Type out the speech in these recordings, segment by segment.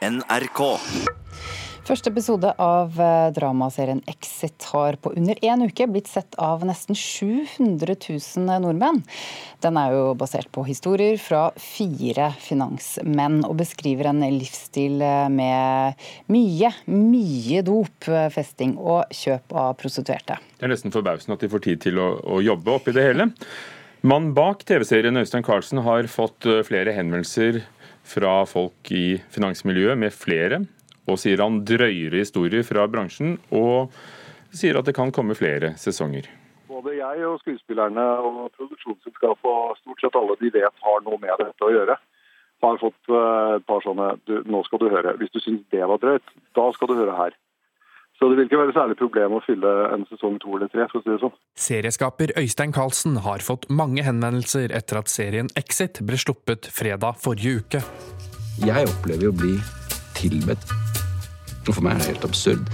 NRK. Første episode av eh, dramaserien Exit har på under én uke blitt sett av nesten 700 000 nordmenn. Den er jo basert på historier fra fire finansmenn, og beskriver en livsstil eh, med mye, mye dop, eh, festing og kjøp av prostituerte. Det er nesten forbausende at de får tid til å, å jobbe oppi det hele. Mannen bak TV-serien Øystein Carlsen har fått flere henvendelser fra folk i finansmiljøet med flere og sier han drøyere historier fra bransjen, og sier at det kan komme flere sesonger. Både jeg og skuespillerne og produksjonsselskapet og stort sett alle de vet har noe med dette å gjøre, har fått eh, et par sånne du, Nå skal du høre. Hvis du syns det var drøyt, da skal du høre her. Så det vil ikke være særlig problem å fylle en sesong to eller tre, for å si det sånn. Serieskaper Øystein Carlsen har fått mange henvendelser etter at serien Exit ble sluppet fredag forrige uke. Jeg opplever å bli tilbedt og for meg er det helt absurd.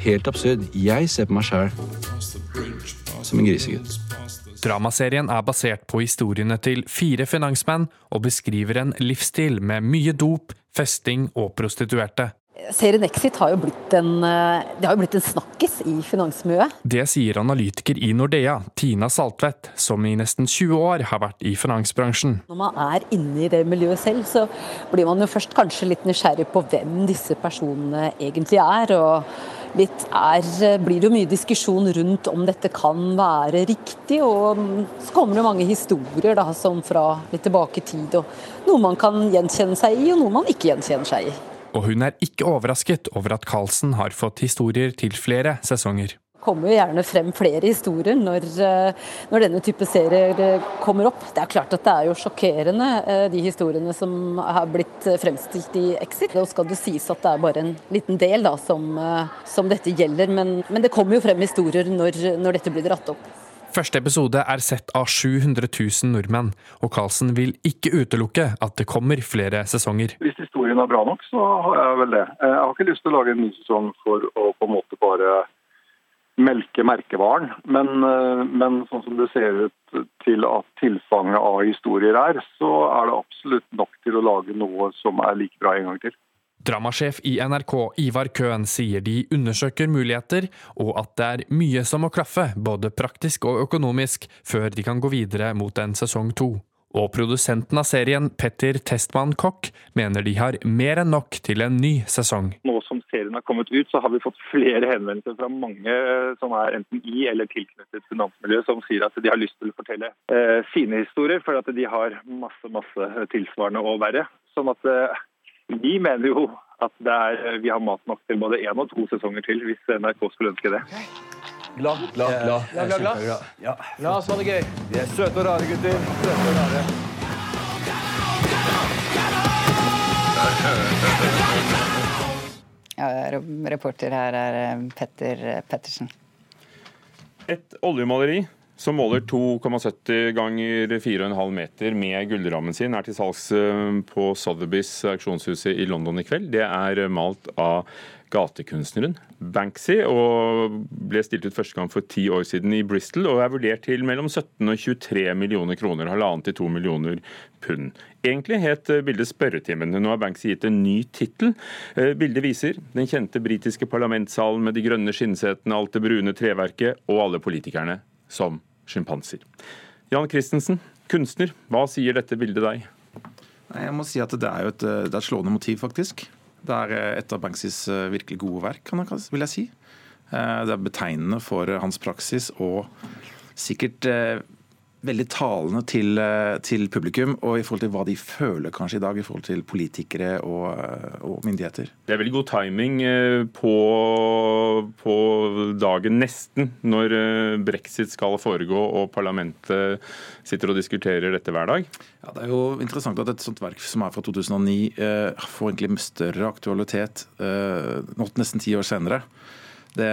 Helt absurd. Jeg ser på meg sjæl som en grisegutt. Dramaserien er basert på historiene til fire finansmenn og beskriver en livsstil med mye dop, festing og prostituerte. Serien Exit har jo blitt en, eh, det har jo blitt en snakkis i finansmiljøet. Det sier analytiker i Nordea, Tina Saltvedt, som i nesten 20 år har vært i finansbransjen. Når man er inne i det miljøet selv, så blir man jo først kanskje litt nysgjerrig på hvem disse personene egentlig er. og litt er, blir det jo mye diskusjon rundt om dette kan være riktig. Og så kommer det mange historier da, som fra litt tilbake i tid. og Noe man kan gjenkjenne seg i, og noe man ikke gjenkjenner seg i og hun er ikke overrasket over at Carlsen har fått historier til flere sesonger. Det kommer jo gjerne frem flere historier når, eh, når, denne type serier eh, kommer opp. Det er klart at det er jo sjokkerende, eh, de historiene som har blitt fremstilt i Exit. Og skal det sies at det er bare en liten del da, som, som dette gjelder, men, men, det kommer jo frem historier når, når dette blir dratt opp. Første episode er sett av 700 000 nordmenn, og Carlsen vil ikke utelukke at det kommer flere sesonger. Hvis historien er bra nok, så har jeg vel det. Jeg har ikke lyst til å lage en ny sesong for å på en måte bare melke merkevaren, men, men sånn som det ser ut til at tilfanget av historier er, så er det absolutt nok til å lage noe som er like bra en gang til. Dramasjef i NRK Ivar Køhn sier de undersøker muligheter, og at det er mye som må klaffe, både praktisk og økonomisk, før de kan gå videre mot en sesong to. Og produsenten av serien, Petter Testmann Kokk, mener de har mer enn nok til en ny sesong. Nå som serien har kommet ut, så har vi fått flere henvendelser fra mange som er enten i eller tilknyttet finansmiljøet, som sier at de har lyst til å fortelle eh, sine historier, for at de har masse, masse tilsvarende og verre. Sånn at eh, vi mener jo at er, vi har mat nok til både én og to sesonger til, hvis NRK skulle ønske det. Glad, glad, glad. glad, glad, glad. Ja. La oss ha det gøy. Vi er søte og rare, gutter. Søte og rare. Ja, reporter her er eh, Petter Pettersen. Et oljemaleri som måler 2,70 ganger 4,5 meter med gullrammen sin, er til salgs eh, på Sotheby's auksjonshuset i London i kveld. Det er malt av gatekunstneren Banksy og ble stilt ut første gang for ti år siden i Bristol og er vurdert til mellom 17 og 23 millioner kroner, halvannen til to millioner pund. Egentlig het bildet 'Spørretimen'. Nå har Banksy gitt en ny tittel. Eh, bildet viser den kjente britiske parlamentssalen med de grønne skinnsetene, alt det brune treverket og alle politikerne som sjimpanser. Jan Christensen, kunstner, hva sier dette bildet deg? Jeg må si at Det er et, det er et slående motiv, faktisk. Det er eh, et av Banksys eh, virkelig gode verk, vil jeg si. Eh, det er betegnende for hans praksis og sikkert veldig talende til, eh, til, publikum, og i forhold til hva de føler kanskje i dag i forhold til politikere og, eh, og myndigheter. Det er veldig god timing eh, på, på, dagen nesten, når brexit skal foregå og parlamentet sitter og diskuterer dette hver dag. Ja, Det er jo interessant at et sånt verk som er fra 2009 får egentlig større aktualitet nesten ti år senere. Det,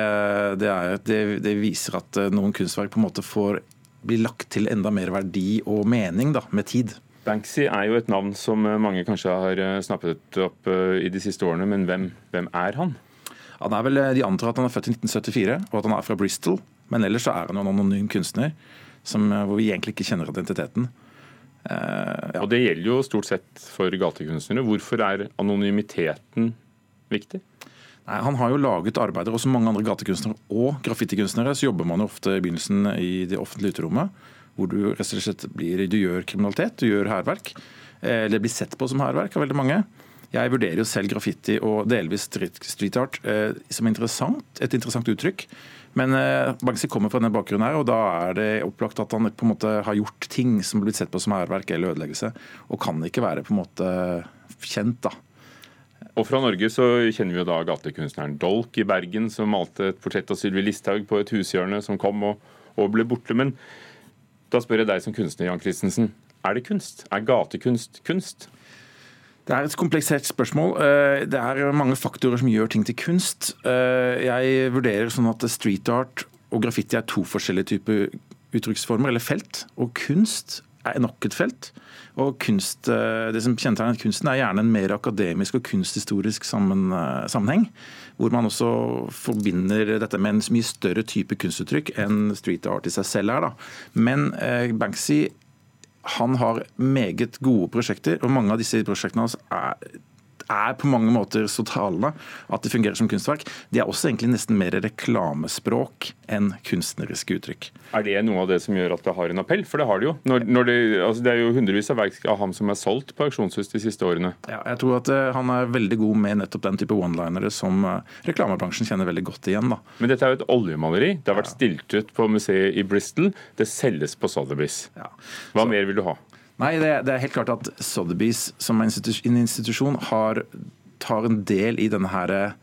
det, er, det, det, viser at noen kunstverk på en måte får blir lagt til enda mer verdi og mening da, med tid. Banksy er jo et navn som mange kanskje har eh, snappet opp eh, i de siste årene, men hvem, hvem er han? Han er vel, De antar at han er født i 1974 og at han er fra Bristol. Men ellers så er han jo en anonym kunstner som, eh, hvor vi egentlig ikke kjenner identiteten. ja. Og det gjelder jo stort sett for gatekunstnere. Hvorfor er anonymiteten viktig? Nei, Han har jo laget arbeider, og som mange andre gatekunstnere og graffitikunstnere, så jobber man jo ofte i begynnelsen i det offentlige uterommet, hvor du rett og slett blir, du gjør kriminalitet, du gjør hærverk. Eller blir sett på som hærverk av veldig mange. Jeg vurderer jo selv graffiti og delvis street art eh, som interessant, et interessant uttrykk. Men eh, Banksy kommer fra denne bakgrunnen her, og da er det opplagt at han på en måte har gjort ting som blir sett på som hærverk eller ødeleggelse, og kan ikke være på en måte kjent. da. Og fra Norge så kjenner vi jo da gatekunstneren Dolk i Bergen, som malte et portrett av Sylvi Listhaug på et hushjørne, som kom og, og, ble borte. Men da spør jeg deg som kunstner, Jan Christensen. Er det kunst? Er gatekunst kunst? Det er et komplisert spørsmål. Eh, det er mange faktorer som gjør ting til kunst. Eh, jeg vurderer sånn at street art og graffiti er to forskjellige typer uttrykksformer, eller felt. Og kunst er nok et felt. Og kunst, eh, Det som kjennetegner kunsten, er gjerne en mer akademisk og kunsthistorisk sammen, eh, sammenheng. Hvor man også forbinder dette med en mye større type kunstuttrykk enn street art i seg selv er. Da. Men eh, Banksy han har meget gode prosjekter, og mange av disse prosjektene hans er er på mange måter så talende at det fungerer som kunstverk. De er også egentlig nesten mer reklamespråk enn kunstneriske uttrykk. Er det noe av det som gjør at det har en appell? For det har det jo. Når, når det, altså det, er jo hundrevis av verk av ham som er solgt på auksjonshus de siste årene. Ja, jeg tror at uh, han er veldig god med nettopp den type one-linere som uh, reklamebransjen kjenner veldig godt igjen. Da. Men dette er jo et oljemaleri. Det har vært stilt ut på museet i Bristol. Det selges på Sotheby's. Ja. Hva mer vil du ha? Nei, det, det, er helt klart at Sotheby's som en institusjon har, tar en del i denne her eh,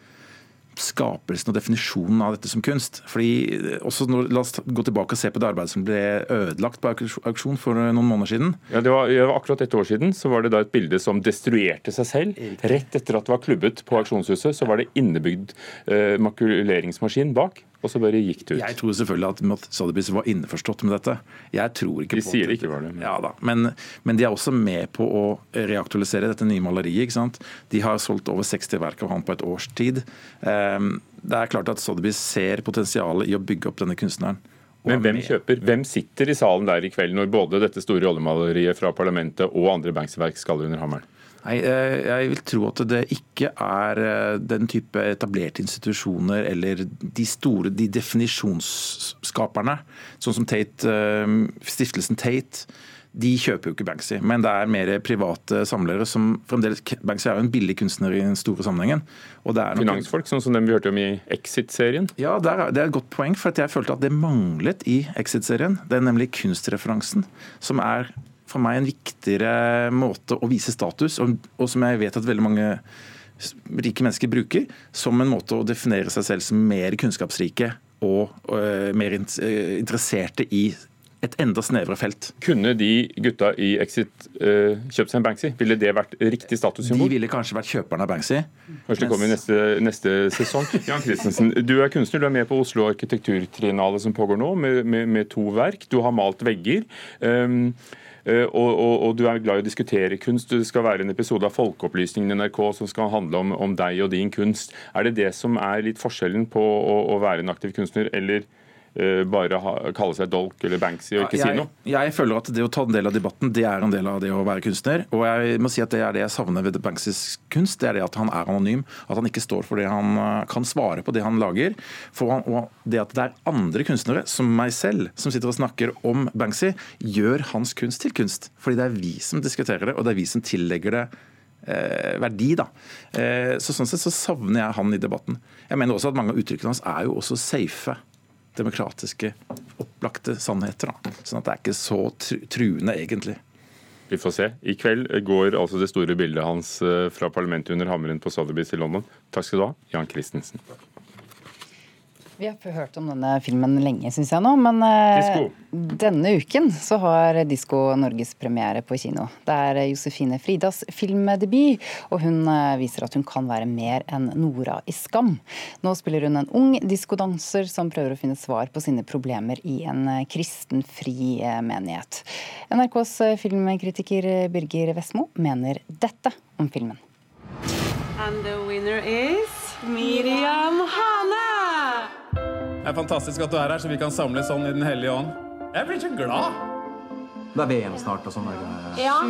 skapelsen og definisjonen av dette som kunst. Fordi eh, også når, La oss gå tilbake og se på det arbeidet som ble ødelagt på auksjon for eh, noen måneder siden. Ja, det var, var Akkurat et år siden så var det da et bilde som destruerte seg selv. Rett etter at det var klubbet på auksjonshuset, så var det innebygd eh, makuleringsmaskin bak og så bare gikk det ut. Jeg tror selvfølgelig at Sotheby's var innforstått med dette. Jeg tror ikke de sier det ikke var det. Men... Ja da, men, men, de er også med på å reaktualisere dette nye maleriet. ikke sant? De har solgt over 60 verk av han på et års tid. Ehm, det er klart at Sotheby's ser potensialet i å bygge opp denne kunstneren. Men hvem kjøper? Hvem sitter i salen der i kveld når både dette store oljemaleriet fra parlamentet og andre Banks-verk skal under hammeren? Nei, eh, Jeg vil tro at det ikke er eh, den type etablerte institusjoner eller de store de definisjonsskaperne, sånn som Tate, eh, stiftelsen Tate. De kjøper jo ikke Banksy, men det er mer private samlere som fremdeles Banksy er jo en billig kunstner i den store sammenhengen. Finansfolk, sånn som dem vi hørte om i Exit-serien? Ja, det er, det er et godt poeng. For jeg følte at det manglet i Exit-serien. Det er nemlig kunstreferansen, som er for meg en viktigere måte å vise status, og, og som jeg vet at veldig mange rike mennesker bruker, som en måte å definere seg selv som mer kunnskapsrike og, og uh, mer uh, interesserte i et enda snevrere felt. Kunne de gutta i Exit uh, kjøpt seg en Banksy? Ville det vært riktig statussymbol? De ville kanskje vært kjøperen av Banksy. Kanskje det kommer i neste, neste sesong. Jan Christensen, du er kunstner, du er med på Oslo arkitekturtriennale som pågår nå, med, med, med, to verk. Du har malt vegger. Um, Eh, og, og, og, du er glad i å diskutere kunst. Det skal være en episode av Folkeopplysningen i NRK som skal handle om, om, deg og din kunst. Er det det som er litt forskjellen på å, å være en aktiv kunstner, eller Eh, bare ha, kalle seg Dolk eller Banksy og ikke jeg, si noe? Jeg føler at det å ta en del av debatten, det er en del av det å være kunstner. Og jeg må si at det er det jeg savner ved Banksys kunst. Det er det at han er anonym. At han ikke står for det han eh, kan svare på det han lager. Han, og det at det er andre kunstnere, som meg selv, som sitter og snakker om Banksy, gjør hans kunst til kunst. Fordi det er vi som diskuterer det, og det er vi som tillegger det eh, verdi. da. Eh, så Sånn sett så savner jeg han i debatten. Jeg mener også at mange av uttrykkene hans er jo også safe demokratiske, opplagte sannheter. Da. Sånn at det er ikke så truende, egentlig. Vi får se. I kveld går altså det store bildet hans eh, fra parlamentet under hammeren på Sotheby's i London. Takk skal du ha, Jan Christensen. Vi har hørt om denne filmen lenge, syns jeg nå. Men Disco. denne uken så har Disko norgespremiere på kino. Det er Josefine Fridas filmdebut, og hun eh, viser at hun kan være mer enn Nora i Skam. Nå spiller hun en ung diskodanser som prøver å finne svar på sine problemer i en eh, kristenfri menighet. NRKs filmkritiker Birger Vestmo mener dette om filmen. And the winner is Miriam Hane! Det er fantastisk at du er her, så vi kan samles sånn i Den hellige ånd. Jeg blir så glad. Det er VM snart og sånn. Ja.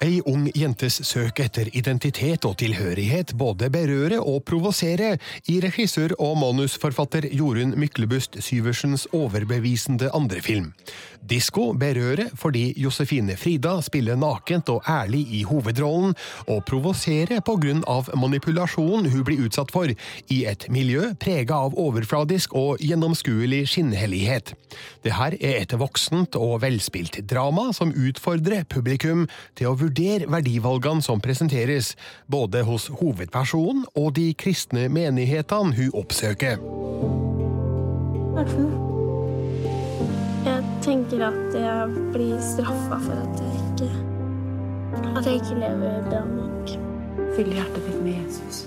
Ei ung jentes søk etter identitet og tilhørighet både berører og provosere i regissør og manusforfatter Jorunn Myklebust Syversens overbevisende andre film. Disko berører fordi Josefine Frida spiller nakent og ærlig i hovedrollen, og provoserer på grunn av manipulasjon hun blir utsatt for, i et miljø prega av overfladisk og gjennomskuelig skinnhellighet. Det her er et voksent og velspilt drama som utfordrer publikum til å vurdere verdivalgene som presenteres, både hos hovedpersonen og de kristne menighetene hun oppsøker. Jeg tenker at jeg blir straffa for at jeg ikke At jeg ikke lever bra nok. Fyll hjertet ditt med Jesus.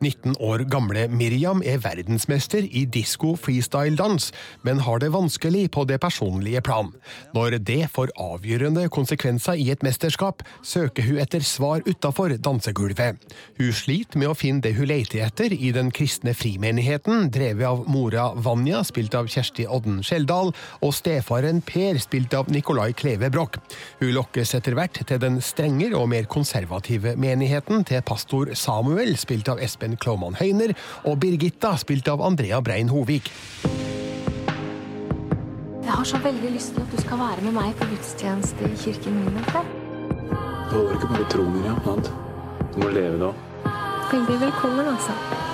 19 år gamle Miriam er verdensmester i disko freestyle-dans, men har det vanskelig på det personlige plan. Når det får avgjørende konsekvenser i et mesterskap, søker hun etter svar utafor dansegulvet. Hun sliter med å finne det hun leter etter i den kristne frimenigheten, drevet av mora Vanja, spilt av Kjersti Odden Skjeldal, og stefaren Per, spilt av Nicolai Kleve Broch. Hun lokkes etter hvert til den strengere og mer konservative menigheten til pastor Samuel, spilt av Espen Karen Klaumann Høyner, og Birgitta, spilt av Andrea Brein Hovig. Jeg har så veldig lyst til at du skal være med meg på gudstjeneste i kirken min. Det holder ikke bare tro, Miriam. Du må leve det òg. Veldig velkommen, altså.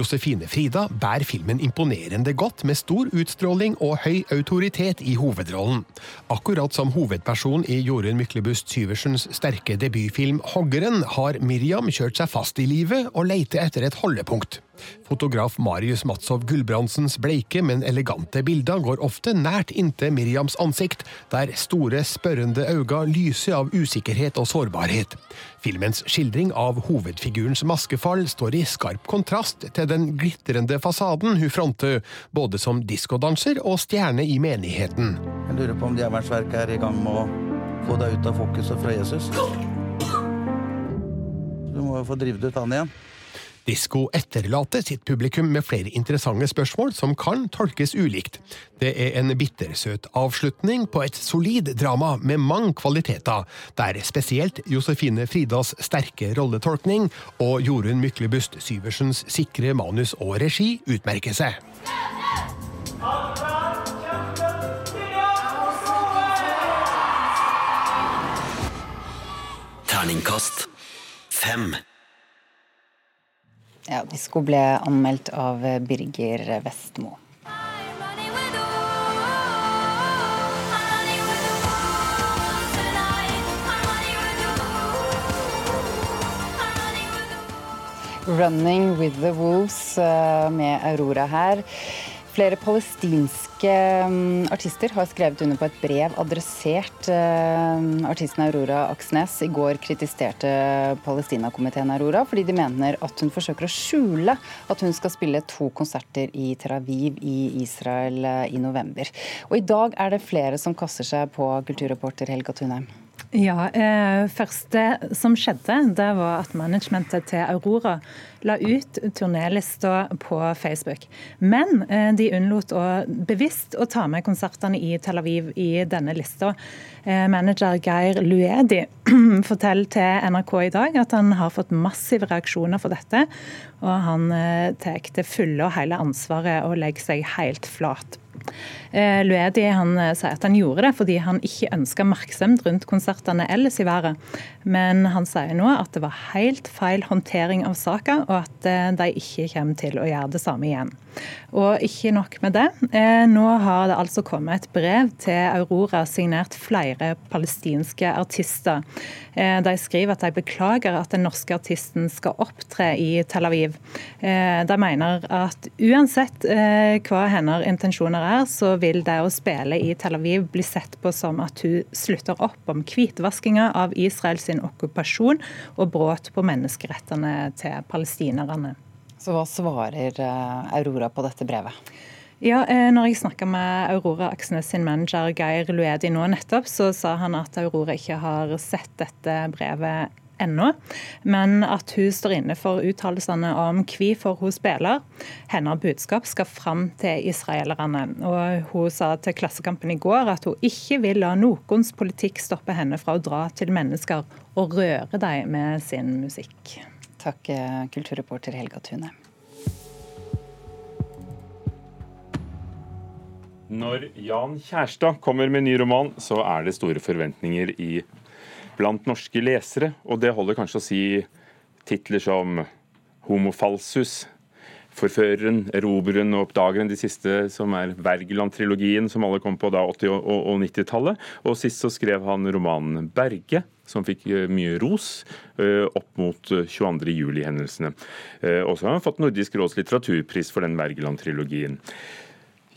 Josefine Frida bærer filmen imponerende godt, med stor utstråling og høy autoritet i hovedrollen. Akkurat som hovedperson i Jorunn Myklebust Syversens sterke debutfilm 'Hoggeren' har Miriam kjørt seg fast i livet og leter etter et holdepunkt. Fotograf Marius Matsov Gulbrandsens bleike, men elegante bilder går ofte nært inntil Miriams ansikt, der store, spørrende øyne lyser av usikkerhet og sårbarhet. Filmens skildring av hovedfigurens maskefall står i skarp kontrast til den glitrende fasaden hun fronter, både som diskodanser og stjerne i menigheten. Jeg lurer på om djevelsverket er i gang med å få deg ut av fokuset fra Jesus. Du må jo få drevet ut han igjen. Disko etterlater sitt publikum med flere interessante spørsmål som kan tolkes ulikt. Det er en bittersøt avslutning på et solid drama med mange kvaliteter, der spesielt Josefine Fridas sterke rolletolkning og Jorunn Myklebust Syversens sikre manus og regi utmerker seg. Terningkast fem. Ja, Disko ble anmeldt av Birger Vestmo. Running with the Wolves eh, med Aurora her. Flere palestinske mm, artister har skrevet under på et brev adressert uh, artisten Aurora Aksnes. I går kritiserte Palestina-komiteen Aurora fordi de mener at hun forsøker å skjule at hun skal spille to konserter i Tel Aviv i Israel uh, i november. Og i dag er det flere som kaster seg på kulturreporter Helga Thunheim. Ja, eh, første som skjedde, det var at managementet til Aurora la ut turnélista på Facebook. Men eh, de unnlot å, bevisst å ta med konsertene i Tel Aviv i denne lista. Eh, manager Geir Luedi forteller til NRK i dag at han har fått massive reaksjoner for dette. Og han eh, tar det fulle og hele ansvaret og legger seg helt flat. Eh, Luedi han eh, sier at han gjorde det fordi han ikke ønska oppmerksomhet rundt konsertene ellers i været. Men han sier nå at det var helt feil håndtering av saka, og at eh, de ikke kommer til å gjøre det samme igjen. Og ikke nok med det. Nå har det altså kommet et brev til Aurora signert flere palestinske artister. De skriver at de beklager at den norske artisten skal opptre i Tel Aviv. De mener at uansett hva hennes intensjoner er, så vil det å spille i Tel Aviv bli sett på som at hun slutter opp om hvitvaskinga av Israels okkupasjon og brudd på menneskerettene til palestinerne. Så hva svarer eh, Aurora på dette brevet? Ja, eh, når jeg snakka med Aurora Aksnes sin manager Geir Luedi nå nettopp, så sa han at Aurora ikke har sett dette brevet ennå, men at hun står inne for uttalelsene om hvorfor hun spiller. Hennes budskap skal fram til israelerne. Og hun sa til Klassekampen i går at hun ikke vil la noens politikk stoppe henne fra å dra til mennesker og røre dem med sin musikk. Takk, eh, kulturreporter Helga Tune. Når Jan Kjærstad kommer med ny roman, så er det store forventninger i blant norske lesere. Og det holder kanskje å si titler som 'Homofalsus', 'Forføreren', 'Erobreren' og 'Oppdageren', de siste som er Wergeland-trilogien, som alle kom på da 80- og 90-tallet. Og sist så skrev han romanen 'Berge', som fikk eh, mye ros eh, opp mot 22. juli-hendelsene. Og så har han fått Nordisk råds litteraturpris for den Wergeland-trilogien.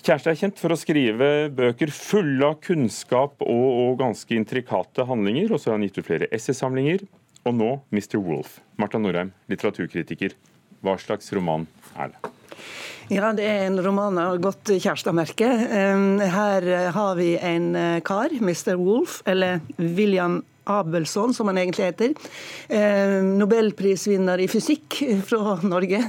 Kjæreste er kjent for å skrive bøker fulle av kunnskap og, og ganske intrikate handlinger. Og så har han gitt ut flere essaysamlinger. Og nå Mr. Wolf. Marta Norheim, litteraturkritiker. Hva slags roman er det? Ja, det er en roman av godt Kjærstad-merke. Her har vi en eh, kar, Mr. Wolf, eller William Abelsson, som han egentlig heter. Nobelprisvinner i fysikk fra Norge.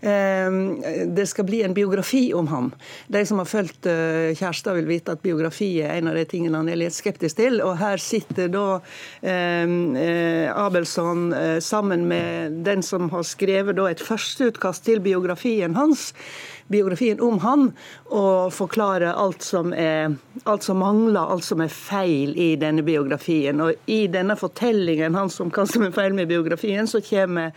Ehm, det skal bli en biografi om ham. De som har fulgt eh, Kjærstad, vil vite at biografi er en av de tingene han er litt skeptisk til. Og her sitter da eh, Abelsson eh, sammen med den som har skrevet et førsteutkast til biografien hans biografien om han, og forklare alt som, er, alt som mangler, alt som er feil i denne biografien. Og i denne fortellingen han som kan som feil med biografien, så kommer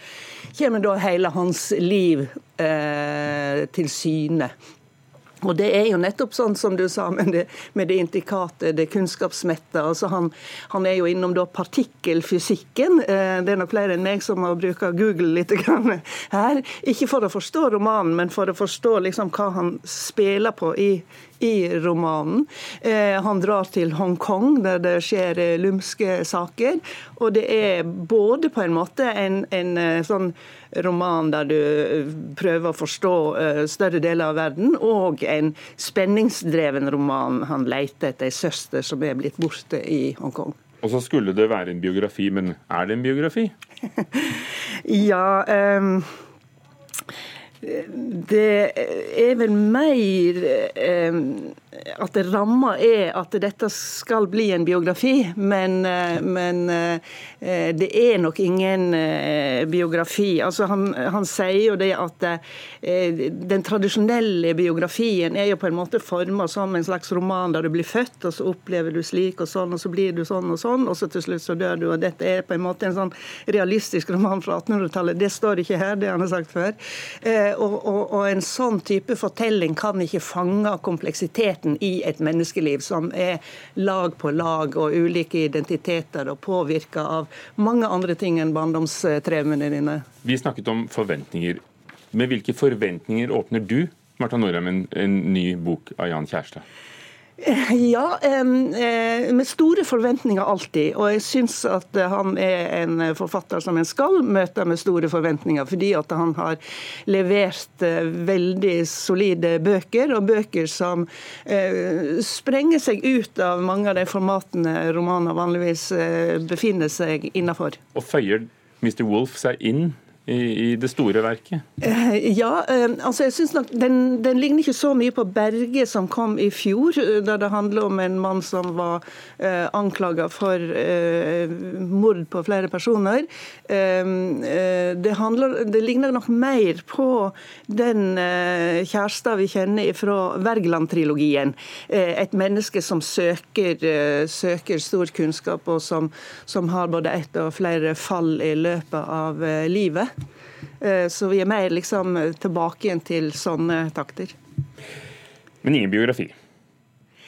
kommer da hele hans liv eh, til syne. Og Det er jo nettopp sånn som du sa, med det, med det indikate, det kunnskapsmette. Altså han, han, er jo innom da partikkelfysikken. Eh, det er nok flere enn meg som har brukt Google litt grann her. Ikke for å forstå romanen, men for å forstå liksom hva han spiller på i, i romanen. Eh, han drar til Hongkong, der det skjer eh, lumske saker. Og det er både på en måte en, en eh, sånn roman der du prøver å forstå større deler av verden, og en spenningsdreven roman. Han leter etter ei søster som er blitt borte i Hongkong. Og så skulle det være en biografi, men er det en biografi? ja um det er vel mer eh, at ramma er at dette skal bli en biografi, men, eh, men eh, det er nok ingen biografi. Altså han, han, sier jo det at den tradisjonelle biografien er jo på en måte forma som en slags roman der du blir født, og så opplever du slik og sånn, og så blir du sånn og sånn, og så til slutt så dør du. og Dette er på en måte en sånn realistisk roman fra 1800-tallet. Det står ikke her, det han har sagt før. Og, og, og, en sånn type fortelling kan ikke fange kompleksiteten i et menneskeliv, som er lag på lag og ulike identiteter og påvirka av mange andre ting enn barndomstraumene dine. Vi snakket om forventninger. Med hvilke forventninger åpner du Marta Norheim, en, en ny bok av Jan Kjærstad? Ja, eh, med store forventninger alltid. Og jeg syns at han er en forfatter som en skal møte med store forventninger, fordi at han har levert eh, veldig solide bøker, og bøker som eh, sprenger seg ut av mange av de formatene romaner vanligvis befinner seg innafor. Og føyer Mr. Wolf seg inn i, det store verket? Eh, ja, eh, altså jeg synes nok den, den, ligner ikke så mye på 'Berge', som kom i fjor, da det handler om en mann som var eh, anklaga for eh, mord på flere personer. Eh, det, handler, det, ligner nok mer på den eh, Kjærstad vi kjenner fra Wergeland-trilogien. et menneske som søker, søker, stor kunnskap, og som, som har både ett og flere fall i løpet av livet. Eh, så vi er mer liksom tilbake igjen til sånne takter. Men ingen biografi?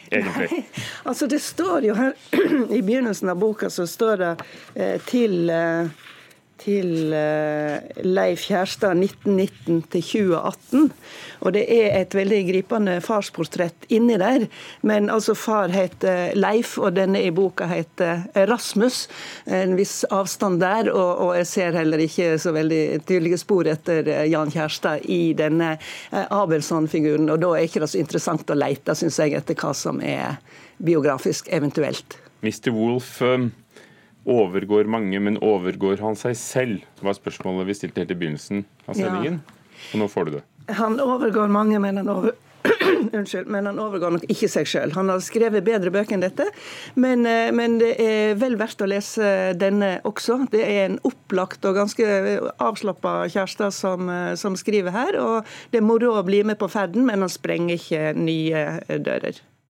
Egentlig. Nei, altså det står jo her I begynnelsen av boka så står det eh, til eh, til eh, Leif Kjærstad 1919 til 2018. Og det er et veldig gripende farsportrett inni der. Men altså far heter Leif, og denne i boka heter Rasmus. En viss avstand der, og, og jeg ser heller ikke så veldig tydelige spor etter eh, Jan Kjærstad i denne eh, Abelsson-figuren. Og da er ikke det så interessant å leite, syns jeg, etter hva som er biografisk eventuelt. Mr. Wolf, overgår mange, men overgår han seg selv? Det var spørsmålet vi stilte helt i begynnelsen av sendingen. Og nå får du det. Han overgår mange, men han over Unnskyld, men han overgår nok ikke seg sjøl. Han har skrevet bedre bøker enn dette, men, eh, men, det er vel verdt å lese denne også. Det er en opplagt og ganske avslappa Kjærstad som, eh, som skriver her, og det er moro å bli med på ferden, men han sprenger ikke nye dører.